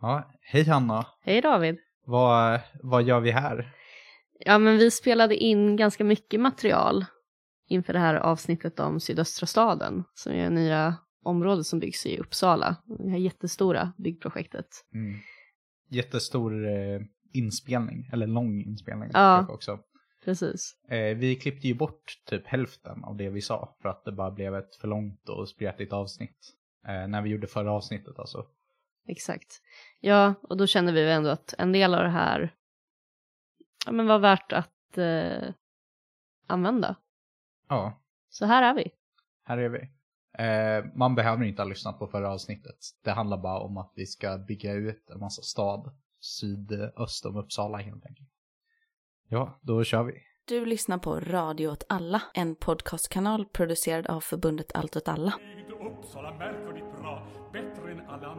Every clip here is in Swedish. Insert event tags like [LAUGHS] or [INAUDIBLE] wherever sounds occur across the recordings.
Ja, hej Hanna. Hej David. Vad, vad gör vi här? Ja, men vi spelade in ganska mycket material inför det här avsnittet om sydöstra staden, som är nya området som byggs i Uppsala. Det här jättestora byggprojektet. Mm. Jättestor eh, inspelning, eller lång inspelning Ja. också. Precis. Eh, vi klippte ju bort typ hälften av det vi sa för att det bara blev ett för långt och spretigt avsnitt. Eh, när vi gjorde förra avsnittet alltså. Exakt. Ja, och då kände vi ändå att en del av det här ja, men var värt att eh, använda. Ja, Så här är vi. här är vi. Eh, man behöver inte ha lyssnat på förra avsnittet. Det handlar bara om att vi ska bygga ut en massa stad sydöst om Uppsala helt enkelt. Ja, då kör vi. Du lyssnar på Radio åt alla, en podcastkanal producerad av förbundet Allt åt alla.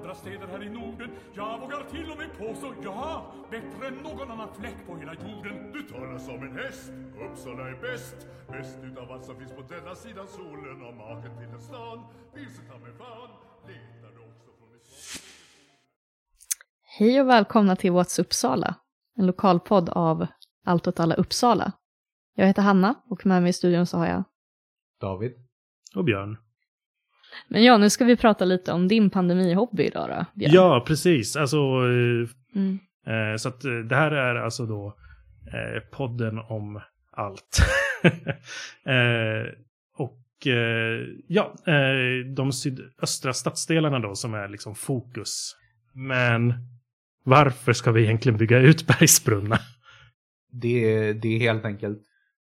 Andra städer här i Norden. Jag vågar till och med påstå, ja, bättre än någon annan fläck på hela jorden. Du talar som en häst, Uppsala är bäst. Bäst utav allt som finns på denna sidan solen och maken till en stan. Vilse ta mig fan, letar du också från ifrån. Hej och välkomna till What's Uppsala, en lokalpodd av Allt åt alla Uppsala. Jag heter Hanna och med mig i studion så har jag David. Och Björn. Men ja, nu ska vi prata lite om din pandemihobby idag då, Björn. Ja, precis. Alltså, Mm. eh, så att eh, det här är alltså då eh, podden om allt. [LAUGHS] eh, och eh, ja, eh, de sydöstra stadsdelarna då som är liksom fokus. Men varför ska vi egentligen bygga ut [LAUGHS] Bergsbrunna? det, det är helt enkelt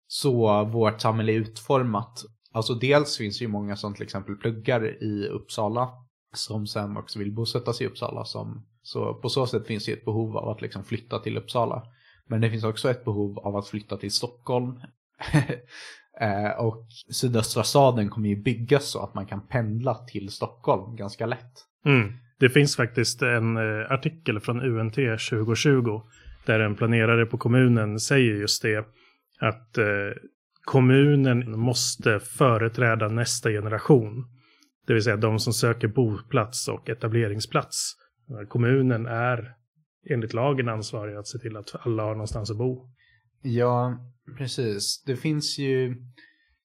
så vårt samhälle är utformat. Alltså dels finns det ju många som till exempel pluggar i Uppsala som sen också vill bosätta sig i Uppsala. Som, så på så sätt finns det ett behov av att liksom flytta till Uppsala. Men det finns också ett behov av att flytta till Stockholm. [LAUGHS] Eh, och sydöstra staden kommer ju byggas så att man kan pendla till Stockholm ganska lätt. Mm. Det finns faktiskt en eh, artikel från UNT 2020 där en planerare på kommunen säger just det att eh, kommunen måste företräda nästa generation. Det vill säga de som söker boplats och etableringsplats. Kommunen är enligt lagen ansvarig att se till att alla har någonstans att bo. Ja, precis. Det finns ju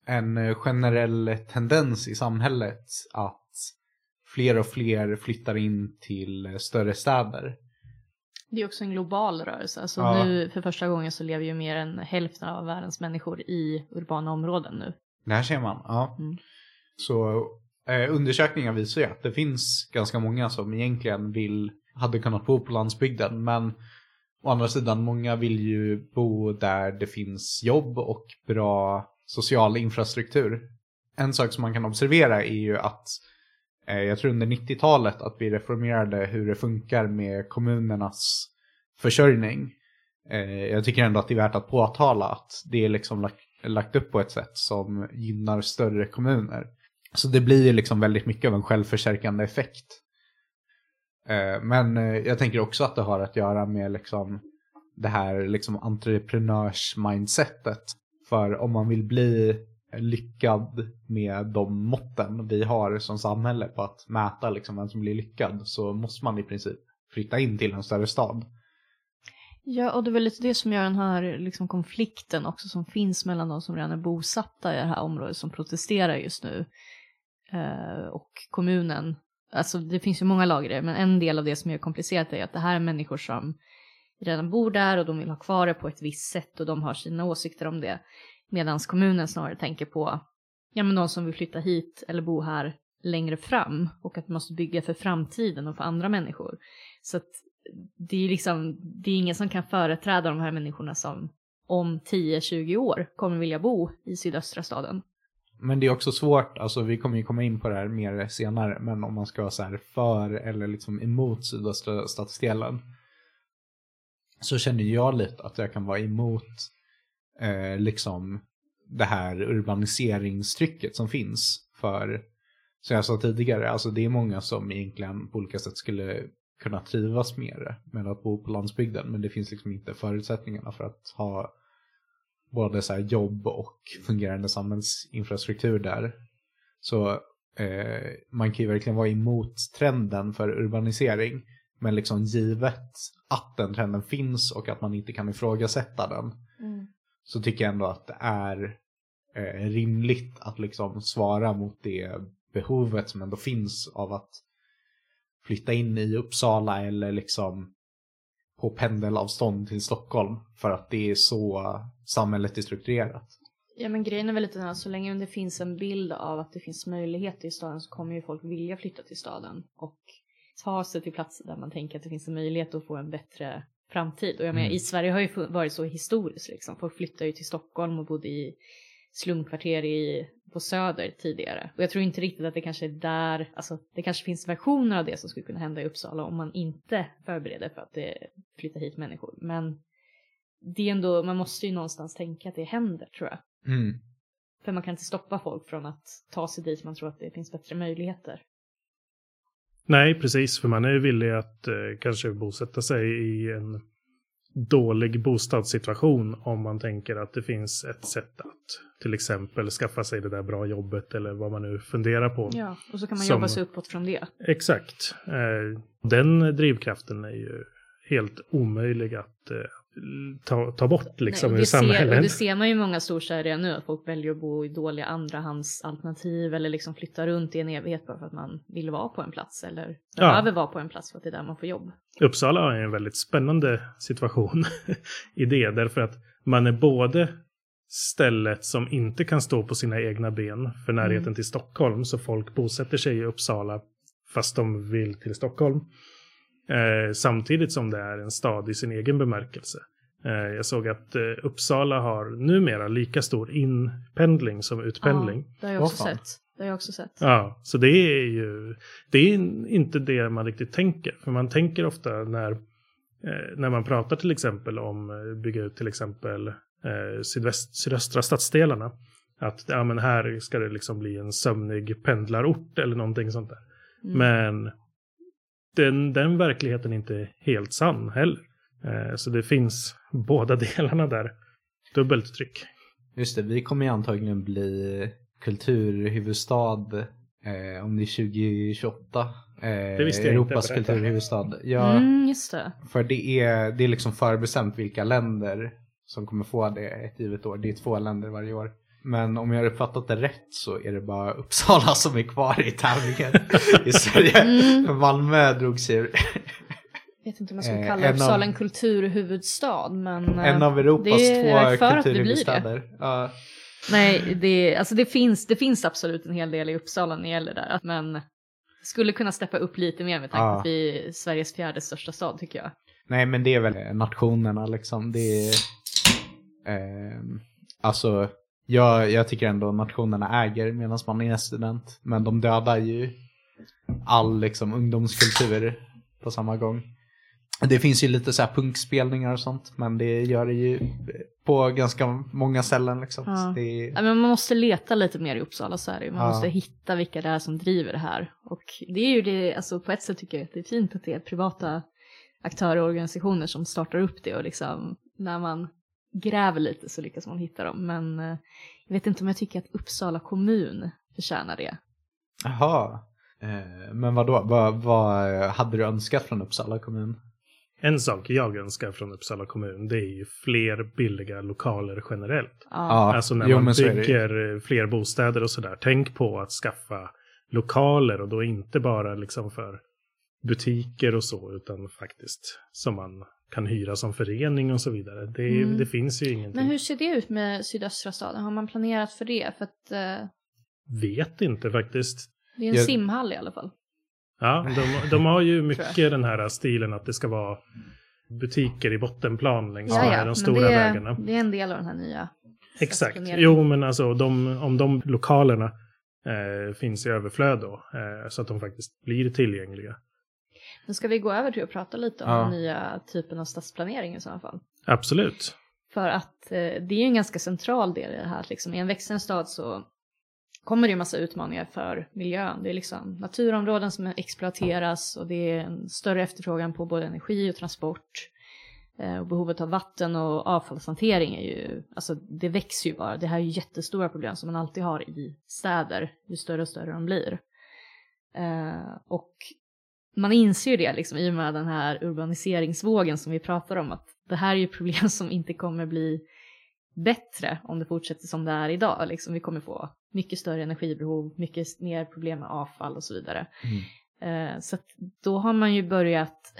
en generell tendens i samhället att fler och fler flyttar in till större städer. Det är också en global rörelse. Alltså Ja. nu för första gången så lever ju mer än hälften av världens människor i urbana områden nu. Det här ser man. Ja. Mm. Så eh, undersökningar visar ju att det finns ganska många som egentligen vill, hade kunnat bo på landsbygden. Men å andra sidan, många vill ju bo där det finns jobb och bra social infrastruktur. En sak som man kan observera är ju att Eh, jag tror under 90-talet att vi reformerade hur det funkar med kommunernas försörjning. Eh, jag tycker ändå att det är värt att påtala att det är liksom lagt, lagt upp på ett sätt som gynnar större kommuner. Så det blir ju liksom väldigt mycket av en självförstärkande effekt. Eh, men jag tänker också att det har att göra med liksom det här liksom entreprenörsmindsetet. För om man vill bli lyckad med de måtten vi har som samhälle på att mäta liksom vem som blir lyckad så måste man i princip flytta in till en större stad. Ja, och det är väl lite det som gör den här liksom, konflikten också som finns mellan de som redan är bosatta i det här området som protesterar just nu eh, och kommunen. Alltså det finns ju många lager i det, men en del av det som är komplicerat är att det här är människor som redan bor där och de vill ha kvar det på ett visst sätt och de har sina åsikter om det. Medan kommunen snarare tänker på ja, men de som vill flytta hit eller bo här längre fram och att man måste bygga för framtiden och för andra människor. Så att det är liksom, det är ingen som kan företräda de här människorna som om 10-20 år kommer vilja bo i sydöstra staden. Men det är också svårt, alltså vi kommer ju komma in på det här mer senare, men om man ska vara så här för eller liksom emot sydöstra stadsdelen. Så känner jag lite att jag kan vara emot eh, liksom det här urbaniseringstrycket som finns. För, som jag sa tidigare, alltså det är många som egentligen på olika sätt skulle kunna trivas med det, med att bo på landsbygden. Men det finns liksom inte förutsättningarna för att ha både så här jobb och fungerande samhällsinfrastruktur där. Så eh, man kan ju verkligen vara emot trenden för urbanisering. Men liksom givet att den trenden finns och att man inte kan ifrågasätta den Mm så tycker jag ändå att det är eh, rimligt att liksom svara mot det behovet som ändå finns av att flytta in i Uppsala eller liksom på pendelavstånd till Stockholm för att det är så samhället är strukturerat. Ja men grejen är väl lite den här, så länge det finns en bild av att det finns möjligheter i staden så kommer ju folk vilja flytta till staden och ta sig till platser där man tänker att det finns en möjlighet att få en bättre framtid. Och jag menar, Mm. i Sverige har ju varit så historiskt liksom. Folk flyttar ju till Stockholm och bodde i slumkvarter i, på Söder tidigare. Och jag tror inte riktigt att det kanske är där, alltså det kanske finns versioner av det som skulle kunna hända i Uppsala om man inte förbereder för att det flyttar hit människor. Men det är ändå, man måste ju någonstans tänka att det händer tror jag. Mm. För man kan inte stoppa folk från att ta sig dit man tror att det finns bättre möjligheter. Nej, precis. För man är ju villig att eh, kanske bosätta sig i en dålig bostadssituation om man tänker att det finns ett sätt att till exempel skaffa sig det där bra jobbet eller vad man nu funderar på. Ja, och så kan man Som- jobba sig uppåt från det. Exakt. Eh, den drivkraften är ju helt omöjlig att eh, ta, ta bort liksom Nej, ur samhället. det ser man ju i många storstäder redan nu, att folk väljer att bo i dåliga andrahandsalternativ eller liksom flytta runt i en evighet bara för att man vill vara på en plats eller Ja. behöver vara på en plats för att det är där man får jobb. Uppsala har ju en väldigt spännande situation [LAUGHS] i det, därför att man är både stället som inte kan stå på sina egna ben för närheten Mm. till Stockholm, så folk bosätter sig i Uppsala fast de vill till Stockholm. Eh, samtidigt som det är en stad i sin egen bemärkelse. Eh, jag såg att eh, Uppsala har numera lika stor inpendling som utpendling. Ja, det har jag också fan. sett. Det har jag också sett. Ja, så det är ju det är inte det man riktigt tänker. För man tänker ofta när, eh, när man pratar till exempel om eh, bygga ut till exempel eh, sydväst, sydöstra stadsdelarna. Att ja, men här ska det liksom bli en sömnig pendlarort eller någonting sånt där. Mm. Men den, den verkligheten är inte helt sann heller. Eh, så det finns [LAUGHS] båda delarna där. Dubbelt tryck. Just det, vi kommer ju antagligen bli kulturhuvudstad eh, om det är 2028. Eh, Det visste jag inte, Europas berätta. kulturhuvudstad. Ja, Mm, just det. För det är, det är liksom förbestämt vilka länder som kommer få det ett givet år. Det är två länder varje år. Men om jag har uppfattat det rätt så är det bara Uppsala [LAUGHS] som är kvar i tävlingen i Sverige. [LAUGHS] Mm. Malmö drog sig ur. Jag vet inte om jag ska Eh, kalla en av- Uppsala en kulturhuvudstad, men... eh, En av Europas det två det det. kulturhuvudstäder. Ja. Nej, det, alltså det, finns, det finns absolut en hel del i Uppsala när det gäller där. Men skulle kunna steppa upp lite mer med tanke på att vi är Sveriges fjärde största stad tycker jag. Nej men det är väl nationerna liksom. Det är, [SNIFFS] ehm, alltså jag, jag tycker ändå nationerna äger medan man är student. Men de dödar ju all liksom ungdomskultur på samma gång. Det finns ju lite så här punkspelningar och sånt. Men det gör det ju på ganska många ställen liksom. Ja. Är, Ja, men man måste leta lite mer i Uppsala så är det ju. Man Ja. måste hitta vilka det är som driver det här. Och det är ju det, alltså på ett sätt tycker jag att det är fint att det är privata aktörer och organisationer som startar upp det och liksom när man gräver lite så lyckas man hitta dem. Men eh, jag vet inte om jag tycker att Uppsala kommun förtjänar det. Jaha. Eh, men vad då? Vad, vad hade du önskat från Uppsala kommun? En sak jag önskar från Uppsala kommun det är ju fler billiga lokaler generellt. Ja, Alltså när jo, man bygger eh, fler bostäder och sådär. Tänk på att skaffa lokaler och då inte bara liksom för butiker och så utan faktiskt som man kan hyra som förening och så vidare. Det, Mm. det finns ju ingenting. Men hur ser det ut med sydöstra staden? Har man planerat för det? För att eh, Vet inte faktiskt. det är en Jag- simhall i alla fall. Ja, de, de har ju [LAUGHS] mycket den här stilen att det ska vara butiker i bottenplan längs Ja, de, ja, stora det, vägarna. det är en del av den här nya Exakt. Jo, men alltså de, om de lokalerna eh, finns i överflöd då, eh, så att de faktiskt blir tillgängliga. Nu ska vi gå över till att prata lite om Ja. den nya typen av stadsplanering i så fall. Absolut. För att eh, det är ju en ganska central del i det här. Att liksom, I en växande stad så kommer det ju massa utmaningar för miljön. Det är liksom naturområden som exploateras och det är en större efterfrågan på både energi och transport. Eh, och behovet av vatten och avfallshantering är ju, alltså det växer ju bara. Det här är ju jättestora problem som man alltid har i städer, ju större och större de blir. Eh, och man inser ju det liksom i och med den här urbaniseringsvågen som vi pratar om att det här är ju problem som inte kommer bli bättre om det fortsätter som det är idag. Liksom vi kommer få mycket större energibehov, mycket mer problem med avfall och så vidare. Eh, så då har man ju börjat,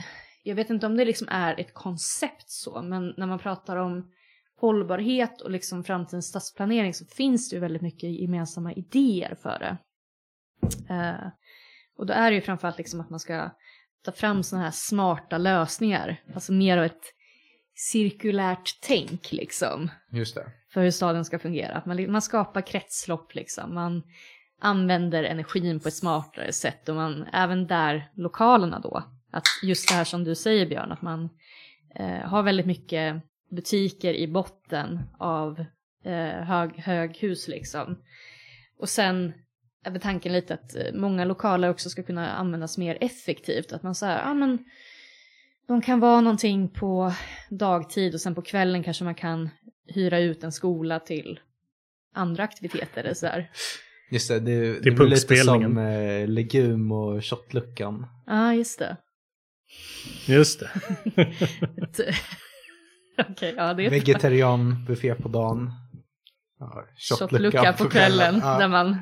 jag vet inte om det liksom är ett koncept så, men när man pratar om hållbarhet och liksom framtidens stadsplanering så finns det ju väldigt mycket gemensamma idéer för det. Eh, och då är det ju framförallt liksom att man ska ta fram sådana här smarta lösningar, alltså mer av ett cirkulärt tänk liksom Just det. för hur staden ska fungera. Att man, man skapar kretslopp liksom, man använder energin på ett smartare sätt och man, även där lokalerna då, att just det här som du säger Björn, att man eh, har väldigt mycket butiker i botten av eh, hög, höghus liksom. Och sen väl tanken lite att eh, många lokaler också ska kunna användas mer effektivt, att man säger, ja men de kan vara någonting på dagtid och sen på kvällen kanske man kan hyra ut en skola till andra aktiviteter eller så här. Just det, det, det, är lite som eh, legum och shotluckan. Ja, ah, just det. Just det. [LAUGHS] [LAUGHS] Okej, ja det är Vegetarianbuffé på dagen. Ja, shotlucka på kvällen Ja. där man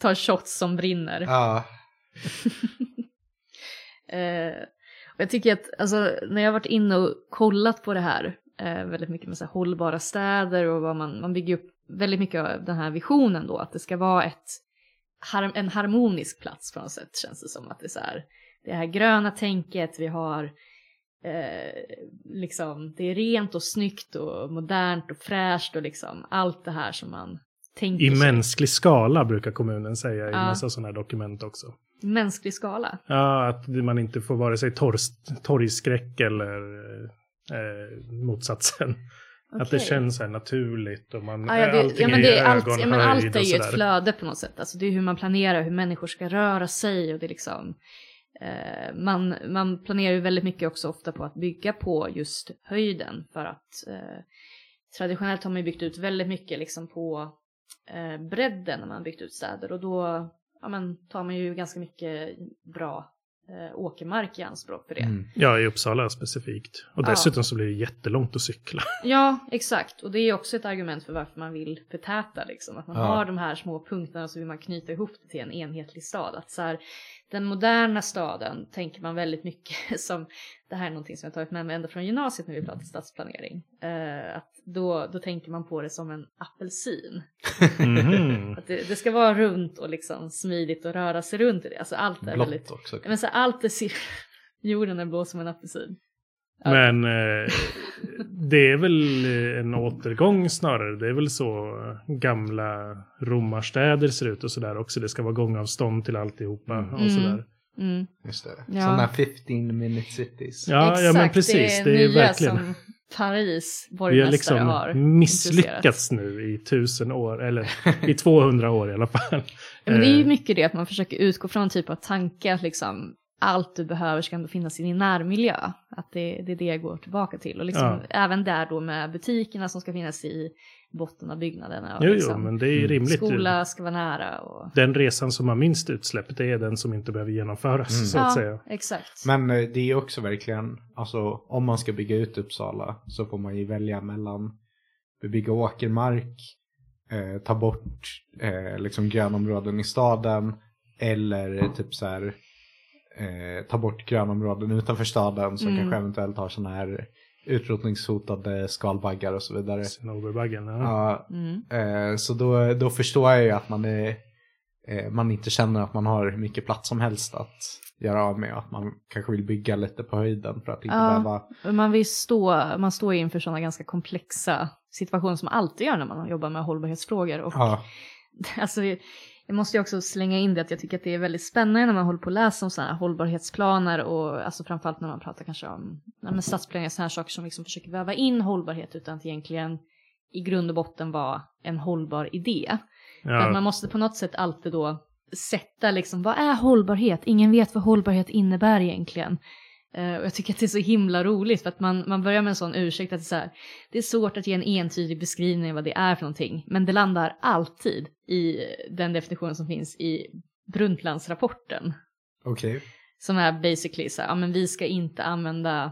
tar shots som brinner. Ja, [LAUGHS] Eh, och jag tycker att alltså, när jag har varit inne och kollat på det här eh, väldigt mycket med så här, hållbara städer och vad man, man bygger upp väldigt mycket av den här visionen då att det ska vara ett, har, en harmonisk plats på något sätt känns det som att det är så här, det här gröna tänket, vi har eh, liksom, det är rent och snyggt och modernt och fräscht och liksom allt det här som man tänker I sig. mänsklig skala brukar kommunen säga i Ja. massa sådana här dokument också. mänsklig skala. Ja, att man inte får vare sig torr, torgskräck eller eh, motsatsen. Att det känns så här naturligt och man, Ja, ja, det, allting ja, men det är allt, ja, men allt är ju ett flöde på något sätt. Alltså det är hur man planerar, hur människor ska röra sig och det är liksom eh, man, man planerar ju väldigt mycket också ofta på att bygga på just höjden för att eh, traditionellt har man ju byggt ut väldigt mycket liksom på eh, bredden när man byggt ut städer och då ja, men, tar man ju ganska mycket bra eh, åkermark i anspråk för det. mm. Ja, i Uppsala specifikt. Och Ja. dessutom så blir det jättelångt att cykla. [LAUGHS] Ja, exakt. Och det är också ett argument för varför man vill förtäta liksom. Att man Ja. har de här små punkterna så vill man knyta ihop det till en enhetlig stad. Att så här, den moderna staden tänker man väldigt mycket [LAUGHS] som, det här är någonting som jag tagit med mig ända från gymnasiet när vi pratar stadsplanering. Eh, att då, då tänker man på det som en apelsin. Mhm. [LAUGHS] Att det, det ska vara runt och liksom smidigt och röra sig runt i det. Alltså allt är väldigt, blått också. Ja, men så allt är, [LAUGHS] jorden är blå som en apelsin. Men eh, det är väl en återgång snarare. Det är väl så gamla romarstäder ser ut och sådär också. Det ska vara gångavstånd till alltihopa Mm. och sådär. Mm. Just det. Ja. Sådana 15 minute cities. Ja, ja men precis. Det är, nya verkligen. som Paris Vi har borgmästare liksom har misslyckats nu i tusen år, eller i 200 år i alla fall. Ja, men det är ju Eh, mycket det att man försöker utgå från en typ av tanke att liksom allt du behöver ska ändå finnas i din närmiljö. Att det, det är det jag går tillbaka till. Och liksom Ja. även där då med butikerna som ska finnas i botten av byggnaderna. Och Jo, jo, liksom, men det är ju Mm. rimligt. skola ska vara nära och... Den resan som har minst utsläpp, det är den som inte behöver genomföras, Mm. så att säga. exakt. Men eh, det är också verkligen, alltså om man ska bygga ut Uppsala så får man ju välja mellan bebygga åkermark, eh, ta bort eh, liksom grönområden i staden eller typ så här eh, ta bort grönområden utanför staden som Mm. kanske eventuellt har sådana här utrotningshotade skalbaggar och så vidare. Cinnoberbaggen, ja. Ja, Mm. Eh, så då, då förstår jag ju att man, är, eh, man inte känner att man har hur mycket plats som helst att göra av med. Att man kanske vill bygga lite på höjden för att inte Ja. behöva... Man, vill stå, man står inför sådana ganska komplexa situationer som man alltid gör när man jobbar med hållbarhetsfrågor. Och Ja, [LAUGHS] Alltså, jag måste ju också slänga in det att jag tycker att det är väldigt spännande när man håller på att läsa om sådana här hållbarhetsplaner och alltså framförallt när man pratar kanske om ja, stadsplanering och sådana här saker som liksom försöker väva in hållbarhet utan att egentligen i grund och botten vara en hållbar idé. För att man ja. måste på något sätt alltid då sätta liksom, vad är hållbarhet? Ingen vet vad hållbarhet innebär egentligen. Eh, och jag tycker att det är så himla roligt för att man, man börjar med en sån ursäkt att det är, så här, det är svårt att ge en entydig beskrivning av vad det är för någonting. Men det landar alltid i den definition som finns i Brundtlandsrapporten. okej. Som är basically så här, ja men vi ska inte använda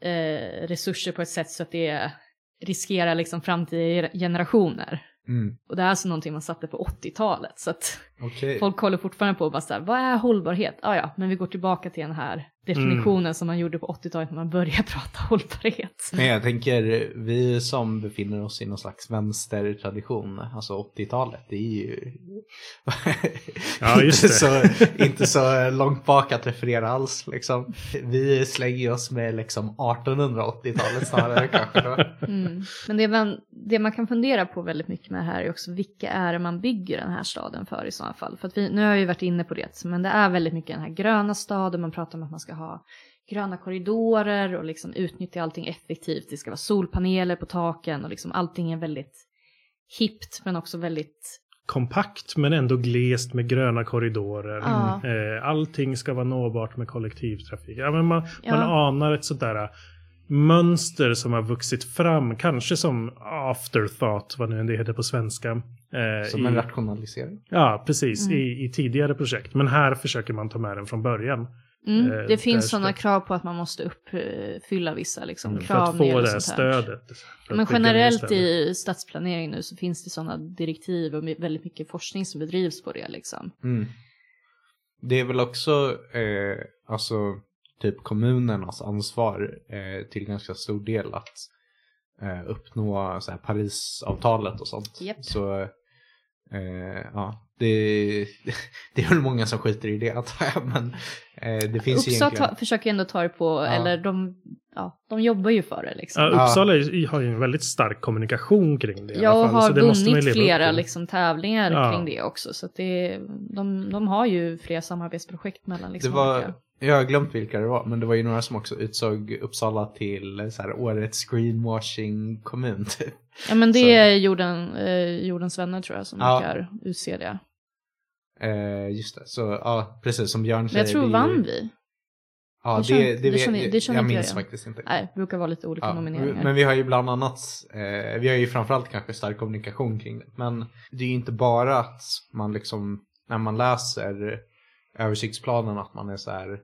eh, resurser på ett sätt så att det riskerar liksom framtida generationer. Mm. Och det är alltså någonting man satte på 80-talet. Så att Okej. folk håller fortfarande på och bara så här, vad är hållbarhet? Ja, ja, men vi går tillbaka till den här definitionen som man gjorde på 80-talet när man började [LAUGHS] prata hållbarhet. Men jag tänker, vi som befinner oss i någon slags vänstertradition, alltså 80-talet, det är ju Ja, just inte, det. Så, inte så långt bak att referera alls. Liksom. Vi slänger oss med liksom 1880-talet snarare [LAUGHS] kanske. Då. Mm. Men det man, det man kan fundera på väldigt mycket med det här är också vilka är det man bygger den här staden för i sådana fall. För att vi, nu har jag ju varit inne på det, men det är väldigt mycket den här gröna staden, man pratar om att man ska ha gröna korridorer och liksom utnyttja allting effektivt. Det ska vara solpaneler på taken och liksom allting är väldigt hippt men också väldigt Kompakt men ändå glest med gröna korridorer. Ja. Eh, allting ska vara nåbart med kollektivtrafik. Ja, men man, Ja. man anar ett sådär mönster som har vuxit fram, kanske som afterthought, vad nu det heter på svenska. Eh, Som en i, rationalisering. Ja, precis, Mm. i, i tidigare projekt. Men här försöker man ta med den från början. Mm, Eh, det finns sådana krav på att man måste uppfylla vissa liksom, Mm, för krav. att när få det här sånt här. stödet. för att Men generellt i stadsplanering nu så finns det sådana direktiv och väldigt mycket forskning som bedrivs på det liksom. Mm. Det är väl också eh, alltså, typ kommunernas ansvar eh, till ganska stor del att eh, uppnå så här, Parisavtalet och sånt. Japp. Så eh, ja, det, [LAUGHS] det är väl många som skiter i det antar jag. Men det finns Uppsala egentligen... ta, försöker ändå ta det på, eller de, ja, de jobbar ju för det liksom. Ja, Uppsala är- har ju en väldigt stark kommunikation kring det. alla fall, har så det måste man ju vunnit flera liksom, tävlingar Ja. kring det också. Så att det, de, de har ju flera samarbetsprojekt mellan Det liksom, var, olika. jag har glömt vilka det var, men det var ju några som också utsåg Uppsala till så här, årets greenwashing-kommun. Typ. Ja men det så- är jorden, eh, Jordens vänner tror jag som Ja. brukar utse det. Eh, just det, så ja, precis som Björn Men säger. jag tror det är vann vi? Ja, Det det, känner- det, det vet, känner- det känner jag jag minns igen. faktiskt inte. Nej, det brukar vara lite olika Ja, nomineringar. men vi har ju bland annat, eh, vi har ju framförallt kanske stark kommunikation kring det. Men det är ju inte bara att man liksom, när man läser översiktsplanen att man är så här,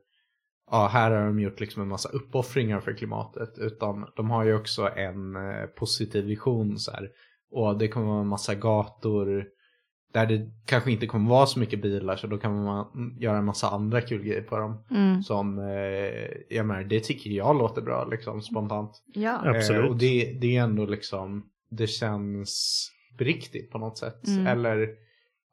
ja här har de gjort liksom en massa uppoffringar för klimatet. Utan de har ju också en eh, positiv vision så här. Och det kommer vara en massa gator där det kanske inte kommer vara så mycket bilar så då kan man göra en massa andra kul grejer på dem. Mm. Som, eh, jag menar, det tycker jag låter bra liksom spontant. Ja. Absolut. Eh, och det, det är ändå liksom, det känns beriktigt på något sätt. Mm. Eller,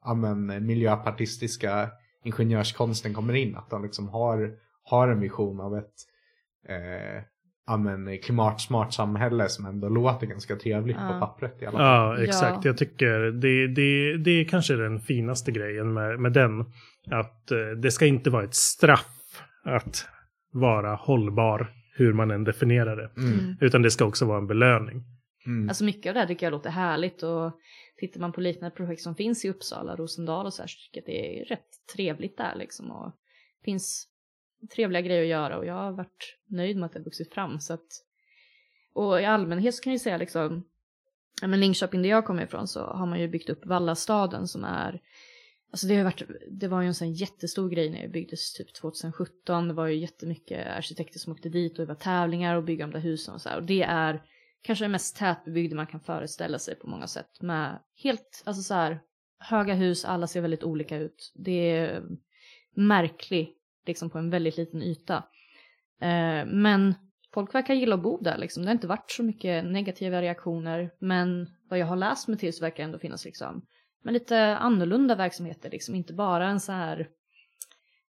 ja men miljöpartistiska ingenjörskonsten kommer in. Att de liksom har, har en vision av ett eh, ja, men klimatsmart samhälle som ändå låter ganska trevligt Ja. på pappret i alla fall. Ja, exakt. Ja. Jag tycker det, det, det är kanske den finaste grejen med, med den. Att eh, det ska inte vara ett straff att vara hållbar, hur man än definierar det. Mm. Mm. Utan det ska också vara en belöning. Mm. Alltså mycket av det här tycker jag låter härligt och tittar man på liknande projekt som finns i Uppsala, Rosendal och så här så tycker jag att det är rätt trevligt där liksom och finns trevliga grejer att göra och jag har varit nöjd med att det har vuxit fram så att och i allmänhet så kan jag ju säga liksom ja men Linköping där jag kommer ifrån så har man ju byggt upp Vallastaden som är Alltså det har ju varit, det var ju en sån jättestor grej när det byggdes typ 2017. Det var ju jättemycket arkitekter som åkte dit och det var tävlingar och bygga de där husen och så här. Och det är kanske det mest tätbebyggda man kan föreställa sig på många sätt. Med helt, alltså så här, höga hus, alla ser väldigt olika ut. Det är märkligt, liksom på en väldigt liten yta. Eh, men folk verkar gilla att bo där liksom. Det har inte varit så mycket negativa reaktioner. Men vad jag har läst mig till så verkar det ändå finnas liksom, men lite annorlunda verksamheter liksom. Inte bara en så här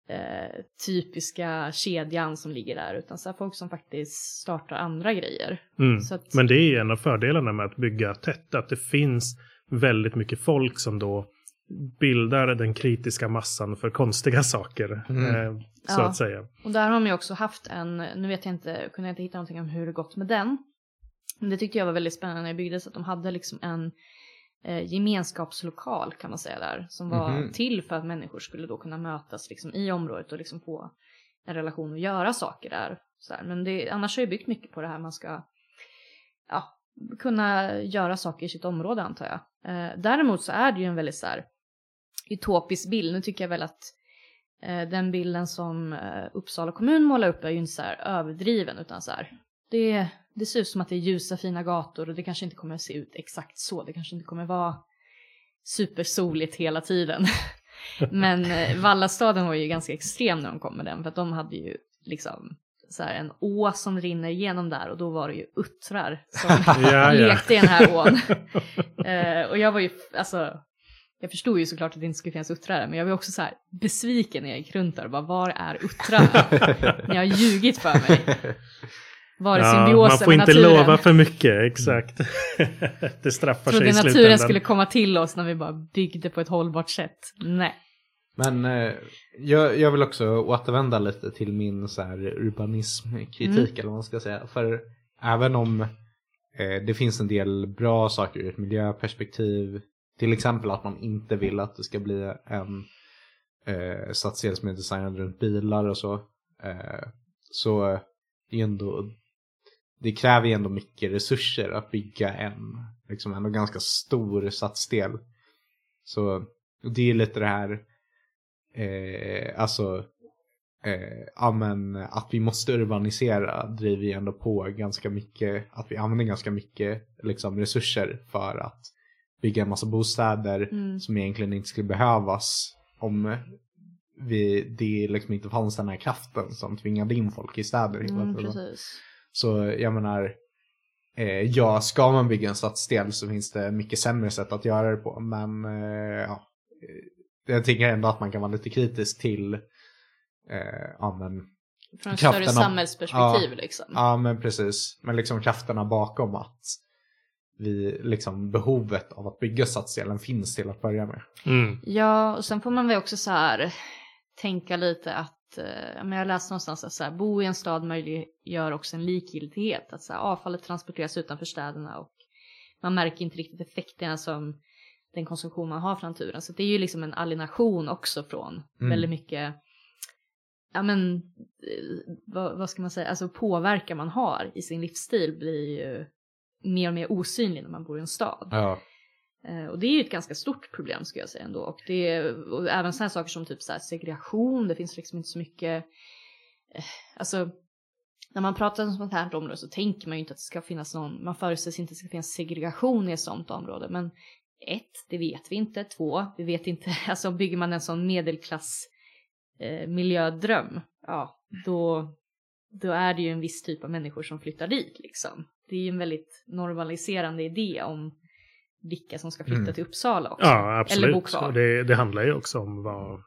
eh, typiska kedjan som ligger där. Utan så här folk som faktiskt startar andra grejer. Mm. Att- Men det är en av fördelarna med att bygga tätt, att det finns väldigt mycket folk som då bildar den kritiska massan för konstiga [LAUGHS] saker, Mm. eh, så Ja. att säga. Och där har man ju också haft en, nu vet jag inte, kunde jag inte hitta någonting om hur det gått med den. Men det tyckte jag var väldigt spännande när jag byggde så att de hade liksom en eh, gemenskapslokal kan man säga där. Som var Mhm. till för att människor skulle då kunna mötas liksom i området och liksom få en relation och göra saker där. Så här. Men det, annars har jag byggt mycket på det här man ska ja, kunna göra saker i sitt område antar jag. Eh, däremot så är det ju en väldigt så här utopisk bild. Nu tycker jag väl att eh, den bilden som eh, Uppsala kommun målar upp är ju inte så överdriven utan så här, det, det ser ut som att det är ljusa fina gator och det kanske inte kommer att se ut exakt så, det kanske inte kommer vara supersoligt hela tiden. [LAUGHS] Men eh, Vallastaden var ju ganska extrem när de kom med den för att de hade ju liksom så här en å som rinner igenom där och då var det ju uttrar som [LAUGHS] Ja, ja. lekte i den här ån. [LAUGHS] Eh, och jag var ju, alltså, jag förstod ju såklart att det inte skulle finnas uttrar där, men jag var också så här besviken när jag gick runt där och bara var är uttrarna? [LAUGHS] Ni har ljugit för mig. Var är Ja, man symbiosen får med inte naturen? lova för mycket, exakt. [LAUGHS] det straffar sig Trodde i naturen slutändan. skulle komma till oss när vi bara byggde på ett hållbart sätt. Nej. Men eh, jag, jag vill också återvända lite till min så här urbanismkritik eller vad man ska säga. För även om eh, det finns en del bra saker ur ett miljöperspektiv, till exempel att man inte vill att det ska bli en eh, stadsdel som är designad runt bilar och så, eh, så det är ändå det kräver ju ändå mycket resurser att bygga en liksom ändå ganska stor stadsdel. Så det är lite det här eh, alltså eh, amen, att vi måste urbanisera driver ju ändå på ganska mycket, att vi använder ganska mycket liksom, resurser för att bygga en massa bostäder Mm. som egentligen inte skulle behövas om vi, det liksom inte fanns den här kraften som tvingade in folk i städer. hela Mm, tiden. precis. Så jag menar, eh, ja, ska man bygga en stadsdel så finns det mycket sämre sätt att göra det på. Men eh, ja, eh, jag tycker ändå att man kan vara lite kritisk till, eh, ja men, Från ett större samhällsperspektiv ja, liksom. ja men precis, men liksom krafterna bakom att vi, liksom behovet av att bygga stadsdelen finns till att börja med. Mm. Ja, och sen får man väl också så här tänka lite att, eh, men jag läste någonstans att så här, bo i en stad möjliggör också en likgiltighet. Att så här, avfallet transporteras utanför städerna och man märker inte riktigt effekterna som den konsumtion man har från naturen. Så det är ju liksom en alienation också från Mm. väldigt mycket, ja men, eh, vad, vad ska man säga, alltså påverkan man har i sin livsstil blir ju mer och mer osynlig när man bor i en stad. Ja. Eh, Och det är ju ett ganska stort problem skulle jag säga ändå. Och, det och även sådana saker som typ så segregation, det finns liksom inte så mycket, eh, alltså när man pratar om sånt här område så tänker man ju inte att det ska finnas någon, man förutsätter inte att det ska finnas segregation i ett sånt område. Men ett, det vet vi inte. Två, vi vet inte, [LAUGHS] alltså bygger man en sån medelklass eh, miljödröm, ja då, då är det ju en viss typ av människor som flyttar dit liksom. Det är ju en väldigt normaliserande idé om vilka som ska flytta Mm. till Uppsala också. Ja, Eller bo absolut. kvar. Det, det handlar ju också om vad,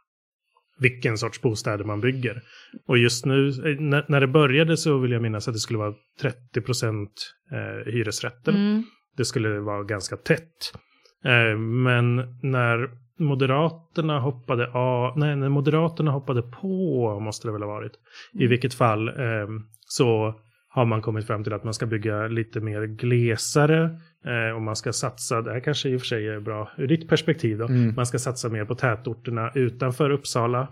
vilken sorts bostäder man bygger. Och just nu, eh, när, när det började så vill jag minnas att det skulle vara 30 procent eh, hyresrätter. Mm. Det skulle vara ganska tätt. Eh, men när Moderaterna hoppade av, nej, när Moderaterna hoppade på, måste det väl ha varit, i Mm. vilket fall, eh, så har man kommit fram till att man ska bygga lite mer glesare eh, och man ska satsa, det här kanske i och för sig är bra ur ditt perspektiv då, Mm. man ska satsa mer på tätorterna utanför Uppsala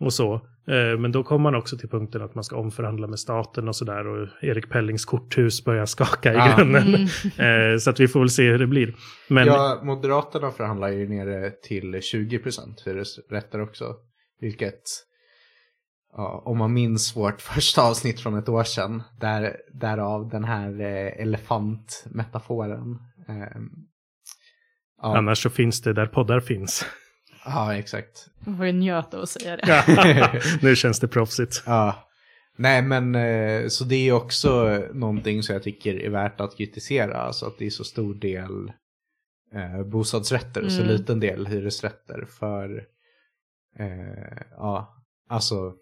och så. Eh, men då kommer man också till punkten att man ska omförhandla med staten och sådär och Erik Pellings korthus börjar skaka i Ah. grunden. Mm. [LAUGHS] Eh, så att vi får väl se hur det blir. Men Ja, Moderaterna förhandlar ju nere till 20% hyresrätter också. Vilket, ja, om man minns vårt [LAUGHS] första avsnitt från ett år sedan, där, därav den här eh, elefantmetaforen. Eh, ja, annars så finns det där poddar finns. [LAUGHS] ja, exakt. Jag får ju njöta att säga det. [LAUGHS] Nu känns det proffsigt. Ja. Nej men eh, så det är också någonting som jag tycker är värt att kritisera. Alltså att det är så stor del eh, bostadsrätter och så Mm. liten del hyresrätter. För eh, ja, alltså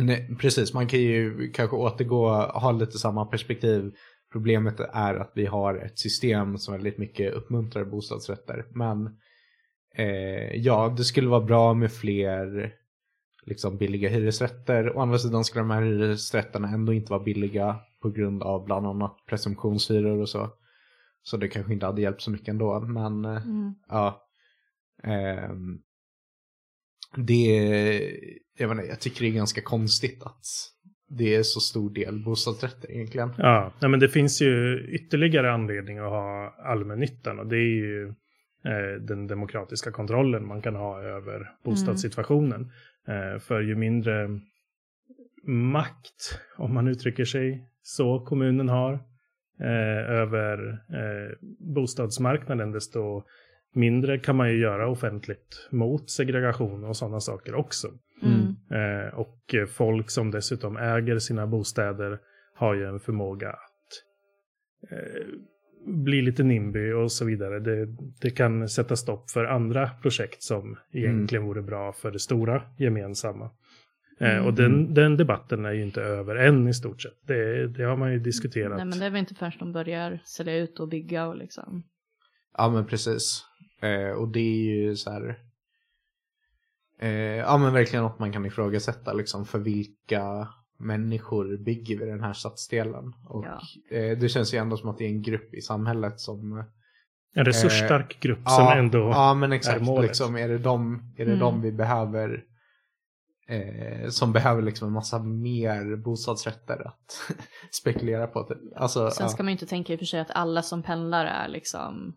nej, precis man kan ju kanske återgå, ha lite samma perspektiv. Problemet är att vi har ett system som väldigt mycket uppmuntrar bostadsrätter. Men eh, ja, det skulle vara bra med fler liksom billiga hyresrätter. Å andra sidan skulle de här hyresrätterna ändå inte vara billiga på grund av bland annat presumtionshyror och så. Så det kanske inte hade hjälpt så mycket ändå. Men eh, Mm. ja. Ehm, det, jag, vet inte, jag tycker det är ganska konstigt att det är så stor del bostadsrätter egentligen. Ja, nej, men det finns ju ytterligare anledning att ha allmännyttan och det är ju eh, den demokratiska kontrollen man kan ha över bostadssituationen. Eh, för ju mindre makt, om man uttrycker sig så, kommunen har eh, över eh, bostadsmarknaden, desto mindre kan man ju göra offentligt mot segregation och sådana saker också. Mm. Eh, och folk som dessutom äger sina bostäder har ju en förmåga att eh, bli lite nimby och så vidare. Det, det kan sätta stopp för andra projekt som egentligen vore bra för det stora gemensamma. Eh, och den, den debatten är ju inte över än i stort sett. Det, det har man ju diskuterat. Nej men det är väl inte förrän de börjar sälja ut och bygga och liksom. Ja men precis. Eh, och det är ju så här. Eh, ja men verkligen något man kan ifrågasätta liksom för vilka människor bygger vi den här stadsdelen. Och Ja. eh, det känns ju ändå som att det är en grupp i samhället som En resursstark grupp ja, som ändå... Ja men exakt, målet. liksom, är det de, är det Mm. de vi behöver eh, som behöver liksom en massa mer bostadsrätter att [LAUGHS] spekulera på. Typ. Alltså, Sen ja. ska man ju inte tänka i och för sig att alla som pendlar är liksom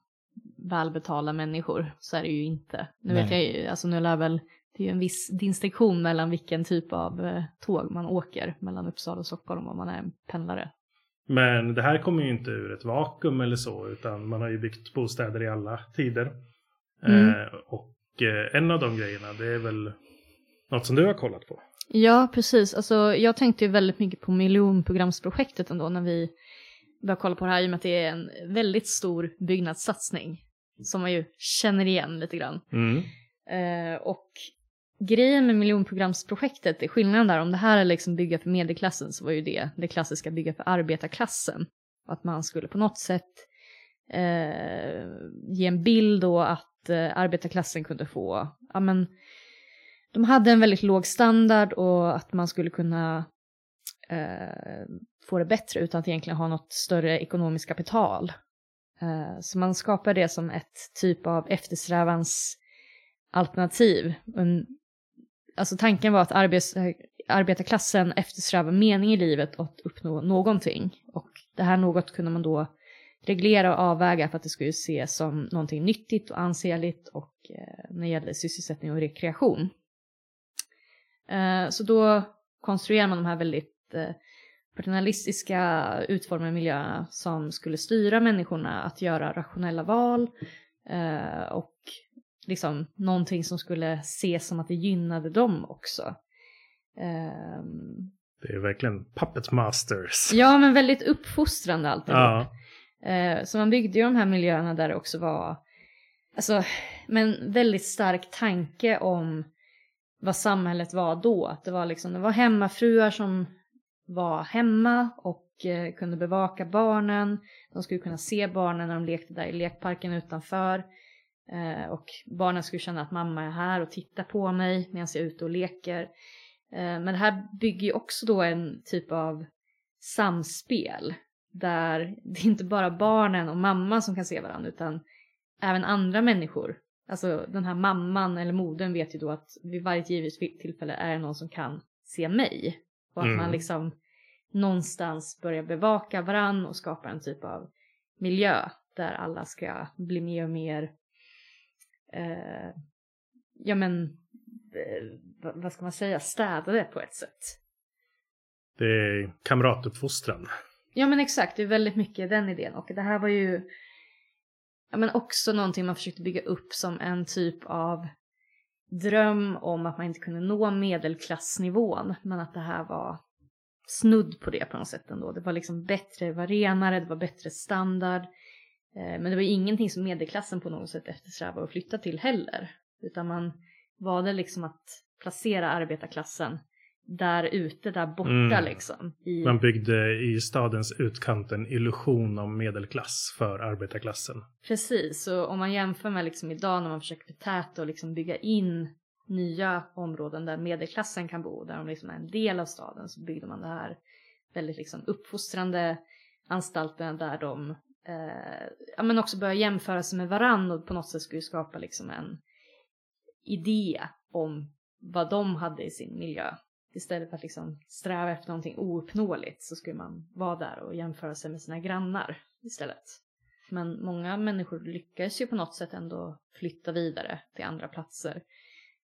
välbetalda människor. Så är det ju inte. Nu vet Nej. jag ju, alltså nu lär väl, det är ju en viss distinktion mellan vilken typ av eh, tåg man åker mellan Uppsala och Stockholm om man är en pendlare. Men det här kommer ju inte ur ett vakuum eller så, utan man har ju byggt bostäder i alla tider. Mm. Eh, och eh, en av de grejerna, det är väl något som du har kollat på. Ja, precis. Alltså, jag tänkte ju väldigt mycket på miljonprogramsprojektet ändå när vi började kolla på det här i och med att det är en väldigt stor byggnadssatsning som man ju känner igen lite grann. Mm. Eh, och grejen med miljonprogramsprojektet är skillnaden där, om det här är liksom bygga för medelklassen så var ju det det klassiska bygga för arbetarklassen. Att man skulle på något sätt eh, ge en bild då att eh, arbetarklassen kunde få, ja men de hade en väldigt låg standard och att man skulle kunna eh, få det bättre utan att egentligen ha något större ekonomiskt kapital. Eh, så man skapar det som ett typ av eftersträvans alternativ. Alltså tanken var att arbets, arbetarklassen eftersträvar mening i livet och att uppnå någonting. Och det här något kunde man då reglera och avväga för att det skulle ses som någonting nyttigt och ansenligt och eh, när det gäller sysselsättning och rekreation. Eh, så då konstruerar man de här väldigt eh, paternalistiska utformade miljöerna som skulle styra människorna att göra rationella val eh, och liksom någonting som skulle ses som att det gynnade dem också. Ehm, Det är verkligen puppet masters. ja, men väldigt uppfostrande alltihop. Ja. Eh, så man byggde ju de här miljöerna där det också var, alltså, men väldigt stark tanke om vad samhället var då. Att det var liksom, det var hemmafruar som var hemma och eh, kunde bevaka barnen. De skulle kunna se barnen när de lekte där i lekparken utanför. Eh, och barnen skulle känna att mamma är här och tittar på mig medan jag är ute och leker. Eh, men det här bygger ju också då en typ av samspel där det är inte bara barnen och mamman som kan se varandra utan även andra människor. Alltså den här mamman eller modern vet ju då att vid varje givet tillfälle är det någon som kan se mig. Och att Mm. man liksom någonstans börjar bevaka varann och skapa en typ av miljö där alla ska bli mer och mer, eh, ja men, eh, vad- ska man säga, städade på ett sätt. Det är kamratuppfostran. Ja men exakt, det är väldigt mycket den idén och det här var ju ja, men också någonting man försökte bygga upp som en typ av dröm om att man inte kunde nå medelklassnivån men att det här var snudd på det på något sätt ändå. Det var liksom bättre, det var renare, det var bättre standard. Eh, men det var ju ingenting som medelklassen på något sätt eftersträvade att flytta till heller. Utan man valde liksom att placera arbetarklassen där ute, där borta Mm. liksom. I... Man byggde i stadens utkant en illusion om medelklass för arbetarklassen. Precis, så om man jämför med liksom idag när man försöker förtäta och liksom bygga in nya områden där medelklassen kan bo, där de liksom är en del av staden, så byggde man det här väldigt liksom uppfostrande anstalterna där de eh, ja, men också börjar jämföra sig med varann och på något sätt skulle skapa liksom en idé om vad de hade i sin miljö. Istället för att liksom sträva efter någonting ouppnåeligt så skulle man vara där och jämföra sig med sina grannar istället. Men många människor lyckas ju på något sätt ändå flytta vidare till andra platser.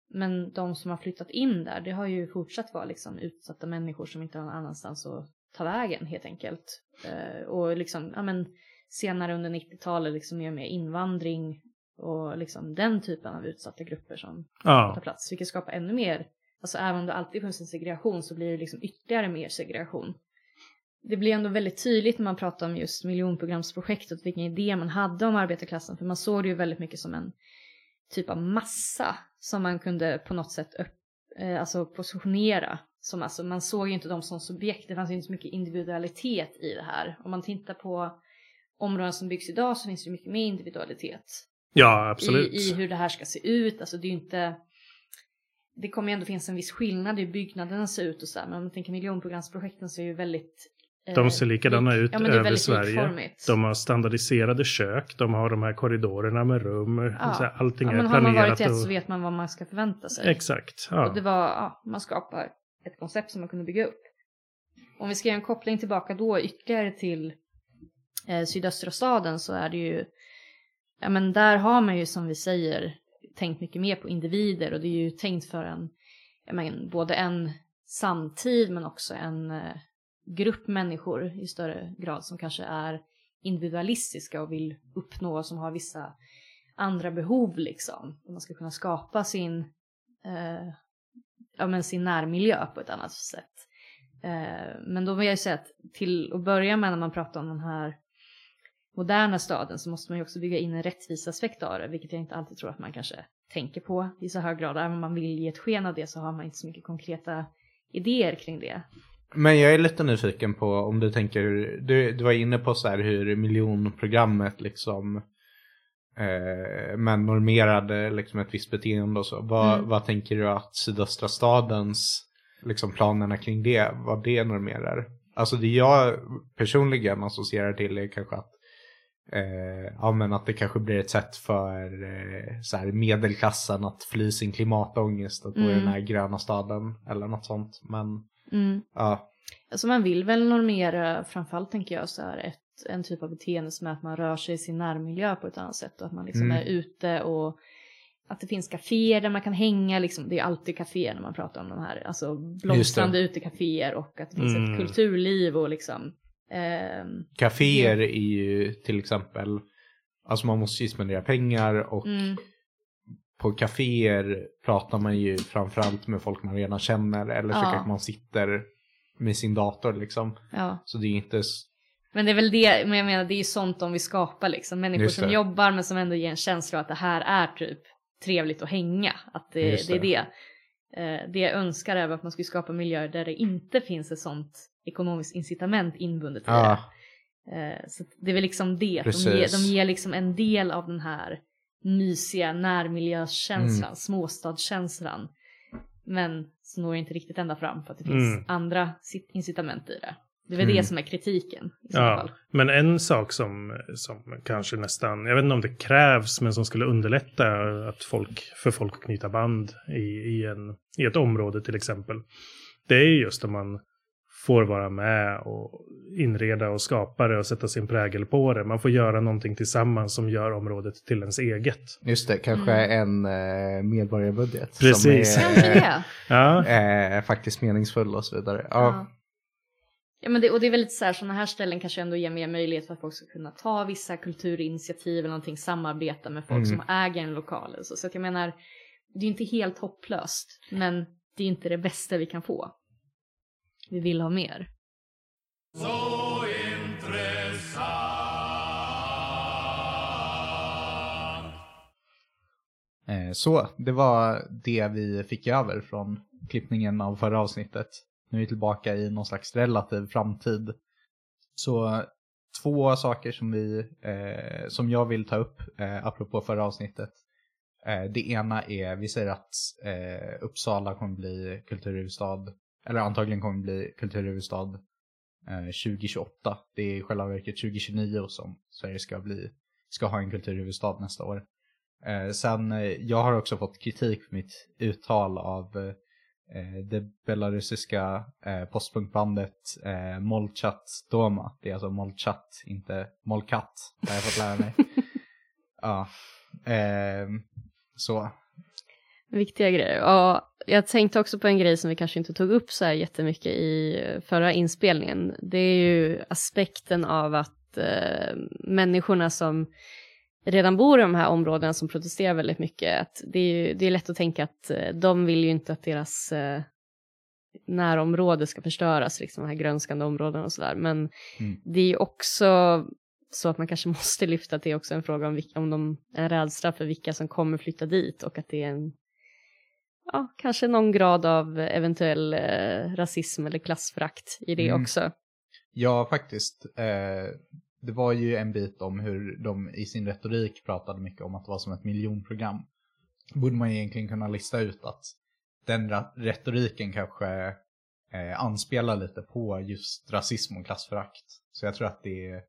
Men de som har flyttat in där, det har ju fortsatt vara liksom utsatta människor som inte har någon annanstans att ta vägen helt enkelt. Eh, och liksom, ja men senare under 90-talet liksom mer med invandring och liksom den typen av utsatta grupper som Ja. tar plats. Vilket skapar ännu mer, alltså även om det alltid funnits en segregation så blir det liksom ytterligare mer segregation. Det blir ändå väldigt tydligt när man pratar om just miljonprogramsprojektet, vilken idé man hade om arbetarklassen, för man såg det ju väldigt mycket som en typ av massa som man kunde på något sätt upp, eh, alltså positionera. Som alltså, man såg ju inte dem som subjekt, det fanns ju inte så mycket individualitet i det här. Om man tittar på områden som byggs idag så finns det ju mycket mer individualitet Ja, absolut. i, i hur det här ska se ut. Alltså det är ju inte... Det kommer ju ändå finnas en viss skillnad i hur byggnaderna ser ut och så här. Men om man tänker miljonprogramsprojekten så är ju väldigt... eh, De ser likadana lik- ut ja, över väldigt Sverige. likformigt. De har standardiserade kök, de har de här korridorerna med rum. Ja. Så här, allting ja, är men har man planerat. varit i ett så och... vet man vad man ska förvänta sig. Exakt. Ja. Och det var, ja, man skapar ett koncept som man kunde bygga upp. Om vi ska göra en koppling tillbaka då ytterligare till eh, sydöstra staden så är det ju, ja men där har man ju som vi säger tänkt mycket mer på individer och det är ju tänkt för en, men, både en samtid men också en eh, grupp människor i större grad som kanske är individualistiska och vill uppnå, som har vissa andra behov liksom. Man ska kunna skapa sin eh, ja, men sin närmiljö på ett annat sätt. Eh, men då vill jag ju säga att till att börja med när man pratar om den här moderna staden så måste man ju också bygga in en rättvisaspekt av det, vilket jag inte alltid tror att man kanske tänker på i så hög grad. Även om man vill ge ett sken av det så har man inte så mycket konkreta idéer kring det. Men jag är lite nyfiken på om du tänker, du, du var inne på så här hur miljonprogrammet liksom eh, men normerade liksom ett visst beteende och så. Vad, Mm. vad tänker du att sydöstra stadens liksom planerna kring det, vad det normerar? Alltså det jag personligen associerar till är kanske att Eh, ja men att det kanske blir ett sätt för eh, så här medelklassen att fly sin klimatångest att bo i Mm. den här gröna staden eller något sånt. Men ja, Alltså man vill väl normera, framförallt tänker jag så här, ett, en typ av beteende som är att man rör sig i sin närmiljö på ett annat sätt och att man liksom Mm. är ute och att det finns kaféer där man kan hänga, liksom, det är alltid kaféer när man pratar om de här, alltså blomstrande utekaféer och att det finns Mm. ett kulturliv och liksom Caféer är ju till exempel, alltså man måste ju spendera pengar och mm, på kaféer pratar man ju framförallt med folk man redan känner eller så Ja. kanske man sitter med sin dator liksom. ja. Så det är inte, Men det är väl det, men jag menar det är ju sånt de vill skapa liksom, människor som det. jobbar men som ändå ger en känsla att det här är typ trevligt att hänga, att det, Just det är det. det. Eh, det jag önskar är att man skulle skapa miljöer där det inte finns ett sånt ekonomiskt incitament inbundet i ja, det. Eh, så det är väl liksom det, de ger, de ger liksom en del av den här mysiga närmiljökänslan, Mm. småstadskänslan. Men så når inte riktigt ända fram för att det finns Mm. andra incitament i det. Det är väl Mm. det som är kritiken i så Ja, fall. men en sak som, som kanske nästan, jag vet inte om det krävs, men som skulle underlätta att folk, för folk att knyta band i, i, en, i ett område till exempel. Det är just om man får vara med och inreda och skapa det och sätta sin prägel på det. Man får göra någonting tillsammans som gör området till ens eget. just det, kanske en eh, medborgarbudget. Precis. Som Kanske är, det. [LAUGHS] Ja, eh, faktiskt meningsfull och så vidare. Ja. Ja. Ja men det, och det är väl lite så här, sådana här ställen kanske ändå ger mer möjlighet för att folk ska kunna ta vissa kulturinitiativ eller någonting, samarbeta med folk Mm. som äger en lokal. Så, så att jag menar, det är ju inte helt hopplöst, men det är inte det bästa vi kan få. Vi vill ha mer. Så intressant Eh, Så, det var det vi fick över från klippningen av förra avsnittet. Nu är vi tillbaka i någon slags relativ framtid. Så två saker som, vi, eh, som jag vill ta upp eh, apropå förra avsnittet. Eh, det ena är, vi säger att eh, Uppsala kommer bli kulturhuvudstad, eller antagligen kommer bli kulturhuvudstad eh, 2028. Det är i själva verket 2029 som Sverige ska, bli, ska ha en kulturhuvudstad nästa år. Eh, sen, eh, jag har också fått kritik för mitt uttal av eh, det belarusiska eh, postpunkbandet eh, Molchat Doma. Det är alltså Molchat, inte Molkat. Har jag fått lära mig. [LAUGHS] ja. Eh, så. Viktiga grejer. Och jag tänkte också på en grej som vi kanske inte tog upp så här jättemycket i förra inspelningen. Det är ju aspekten av att eh, människorna som redan bor i de här områdena som protesterar väldigt mycket, att det är, ju, det är lätt att tänka att eh, de vill ju inte att deras eh, närområde ska förstöras, liksom de här grönskande områdena och sådär. Men Mm. det är ju också så att man kanske [LAUGHS] måste lyfta att det är också en fråga om, vilka, om de, en rädsla för vilka som kommer flytta dit och att det är en, ja, kanske någon grad av eventuell eh, rasism eller klassförakt i det Mm. också. Ja, faktiskt. Eh, det var ju en bit om hur de i sin retorik pratade mycket om att det var som ett miljonprogram. Borde man egentligen kunna lista ut att den retoriken kanske eh, anspelar lite på just rasism och klassförakt. Så jag tror att det,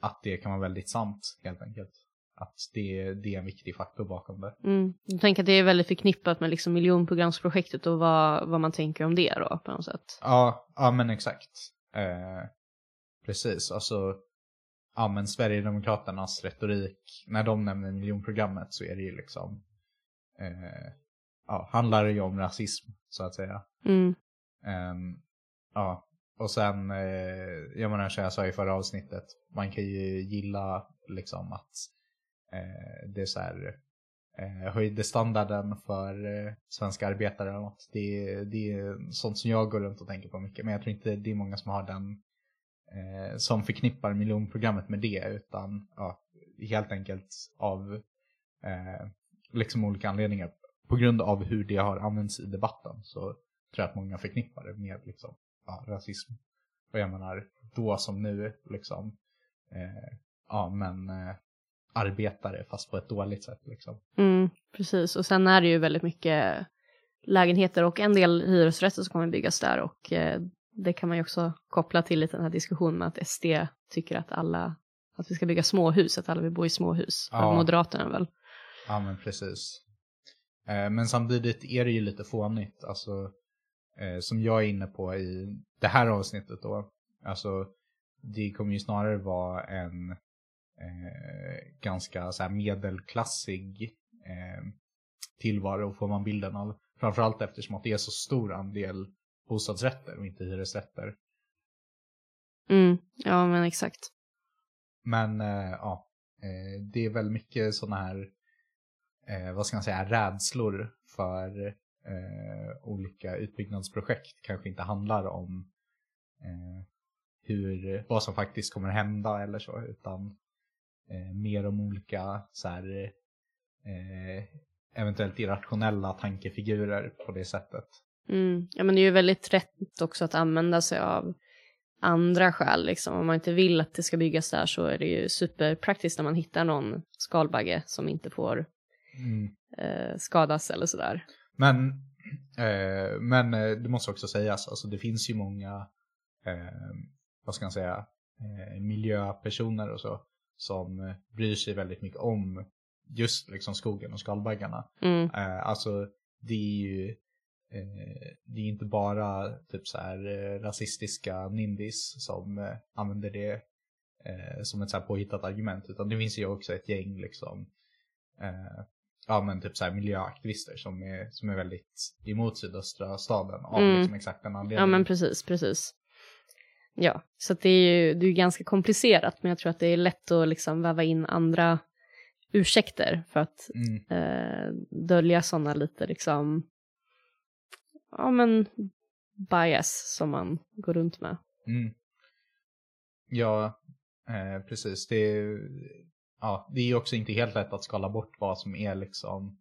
att det kan vara väldigt sant helt enkelt. Att det, det är en viktig faktor bakom det. Mm. Jag tänker att det är väldigt förknippat med liksom miljonprogramsprojektet och vad, vad man tänker om det då på något sätt. Ja, ja men exakt. Eh, precis, alltså ja men Sverigedemokraternas retorik, när de nämner miljonprogrammet så är det ju liksom, eh, ja, handlar det ju om rasism så att säga. Mm. Ehm, ja, och sen, eh, jag menar som jag sa i förra avsnittet, man kan ju gilla liksom att Eh, det är så här, eh, höjde standarden för eh, svenska arbetare eller något. Det, det är sånt som jag går runt och tänker på mycket, men jag tror inte det är många som har den, eh, som förknippar miljonprogrammet med det, utan ja, helt enkelt av eh, liksom olika anledningar. På grund av hur det har använts i debatten så tror jag att många förknippar det med liksom, ja, rasism. Och jag menar, då som nu, liksom, eh, ja men eh, arbetare fast på ett dåligt sätt liksom. Mm, precis, och sen är det ju väldigt mycket lägenheter och en del hyresrätter som kommer byggas där och eh, det kan man ju också koppla till lite den här diskussionen med att SD tycker att alla, att vi ska bygga småhus, att alla vill bo i småhus. Ja. Moderaterna väl. Ja men precis. Eh, men samtidigt är det ju lite fånigt, alltså eh, som jag är inne på i det här avsnittet då. Alltså det kommer ju snarare vara en eh, ganska så här medelklassig eh, tillvaro får man bilden av. Framförallt eftersom att det är så stor andel bostadsrätter och inte hyresrätter. Mm, ja men exakt. Men eh, ja, eh, det är väl mycket sådana här, eh, vad ska man säga, rädslor för olika utbyggnadsprojekt. Kanske inte handlar om hur, vad som faktiskt kommer hända eller så, utan eh, mer om olika så här, eh, eventuellt irrationella tankefigurer på det sättet. Mm. Ja men det är ju väldigt rätt också att använda sig av andra skäl liksom. Om man inte vill att det ska byggas där så är det ju superpraktiskt när man hittar någon skalbagge som inte får Mm. eh, skadas eller sådär. Men, eh, men eh, det måste också sägas, alltså det finns ju många, eh, vad ska man säga, eh, miljöpersoner och så som eh, bryr sig väldigt mycket om just liksom skogen och skalbaggarna. Mm. Eh, alltså det är ju eh, det är inte bara typ så här eh, rasistiska nindis som eh, använder det som ett så här påhittat argument utan det finns ju också ett gäng liksom ja men typ så här miljöaktivister som är, som är väldigt emot sydöstra staden av Mm. liksom exakt den Ja anledningen. men precis, precis. Ja, så det är ju det är ganska komplicerat men jag tror att det är lätt att liksom väva in andra ursäkter för att Mm, eh, dölja sådana lite liksom, ja men bias som man går runt med. mm. Ja, eh, precis. Det är, ja, det är ju också inte helt lätt att skala bort vad som är liksom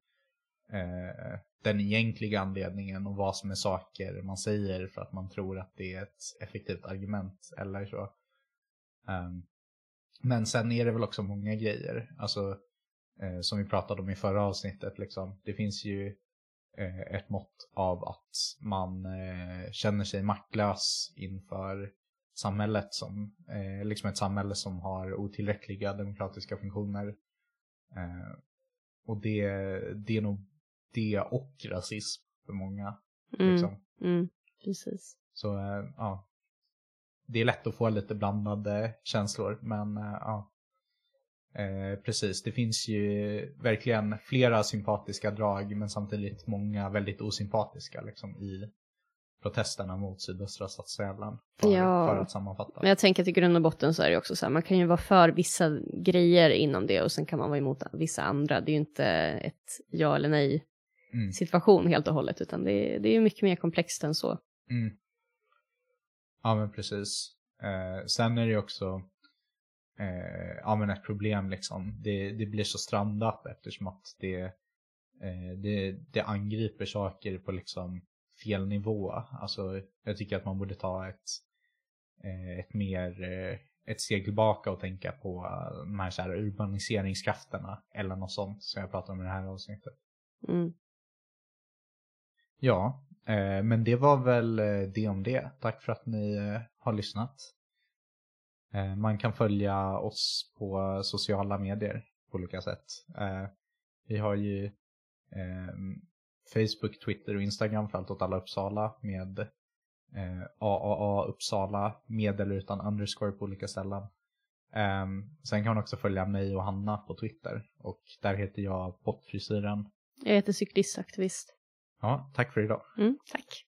eh, den egentliga anledningen och vad som är saker man säger för att man tror att det är ett effektivt argument eller så. Um, men sen är det väl också många grejer, alltså eh, som vi pratade om i förra avsnittet, liksom. det finns ju eh, ett mått av att man eh, känner sig maktlös inför samhället som eh, liksom ett samhälle som har otillräckliga demokratiska funktioner. Eh, och det, det är nog det och rasism för många. Mm, Liksom. mm, precis. Så eh, ja, det är lätt att få lite blandade känslor, men eh, ja. Eh, precis, det finns ju verkligen flera sympatiska drag men samtidigt många väldigt osympatiska liksom, i protesterna mot sydöstra stadsdelen. För, Ja. för att sammanfatta. Men jag tänker att i grund och botten så är det också så här, man kan ju vara för vissa grejer inom det och sen kan man vara emot vissa andra. Det är ju inte ett ja eller nej Mm. situation helt och hållet, utan det det är ju mycket mer komplext än så. Mm. Ja men precis. Eh, sen är det ju också eh, ja, men ett problem liksom. Det, det blir så strandat eftersom att det, eh, det, det angriper saker på liksom fel nivå. Alltså jag tycker att man borde ta ett, eh, ett mer eh, ett steg tillbaka och tänka på de här, så här urbaniseringskrafterna eller något sånt som jag pratar om i det här avsnittet. Mm. Ja, eh, men det var väl eh, det om det. Tack för att ni eh, har lyssnat. Man kan följa oss på sociala medier på olika sätt. Vi har ju Facebook, Twitter och Instagram för allt åt alla Uppsala med AAA Uppsala med eller utan underscore på olika ställen. Sen kan man också följa mig och Hanna på Twitter och där heter jag Pottfrisyren. Jag heter cyklistaktivist. Ja, tack för idag. Mm, tack.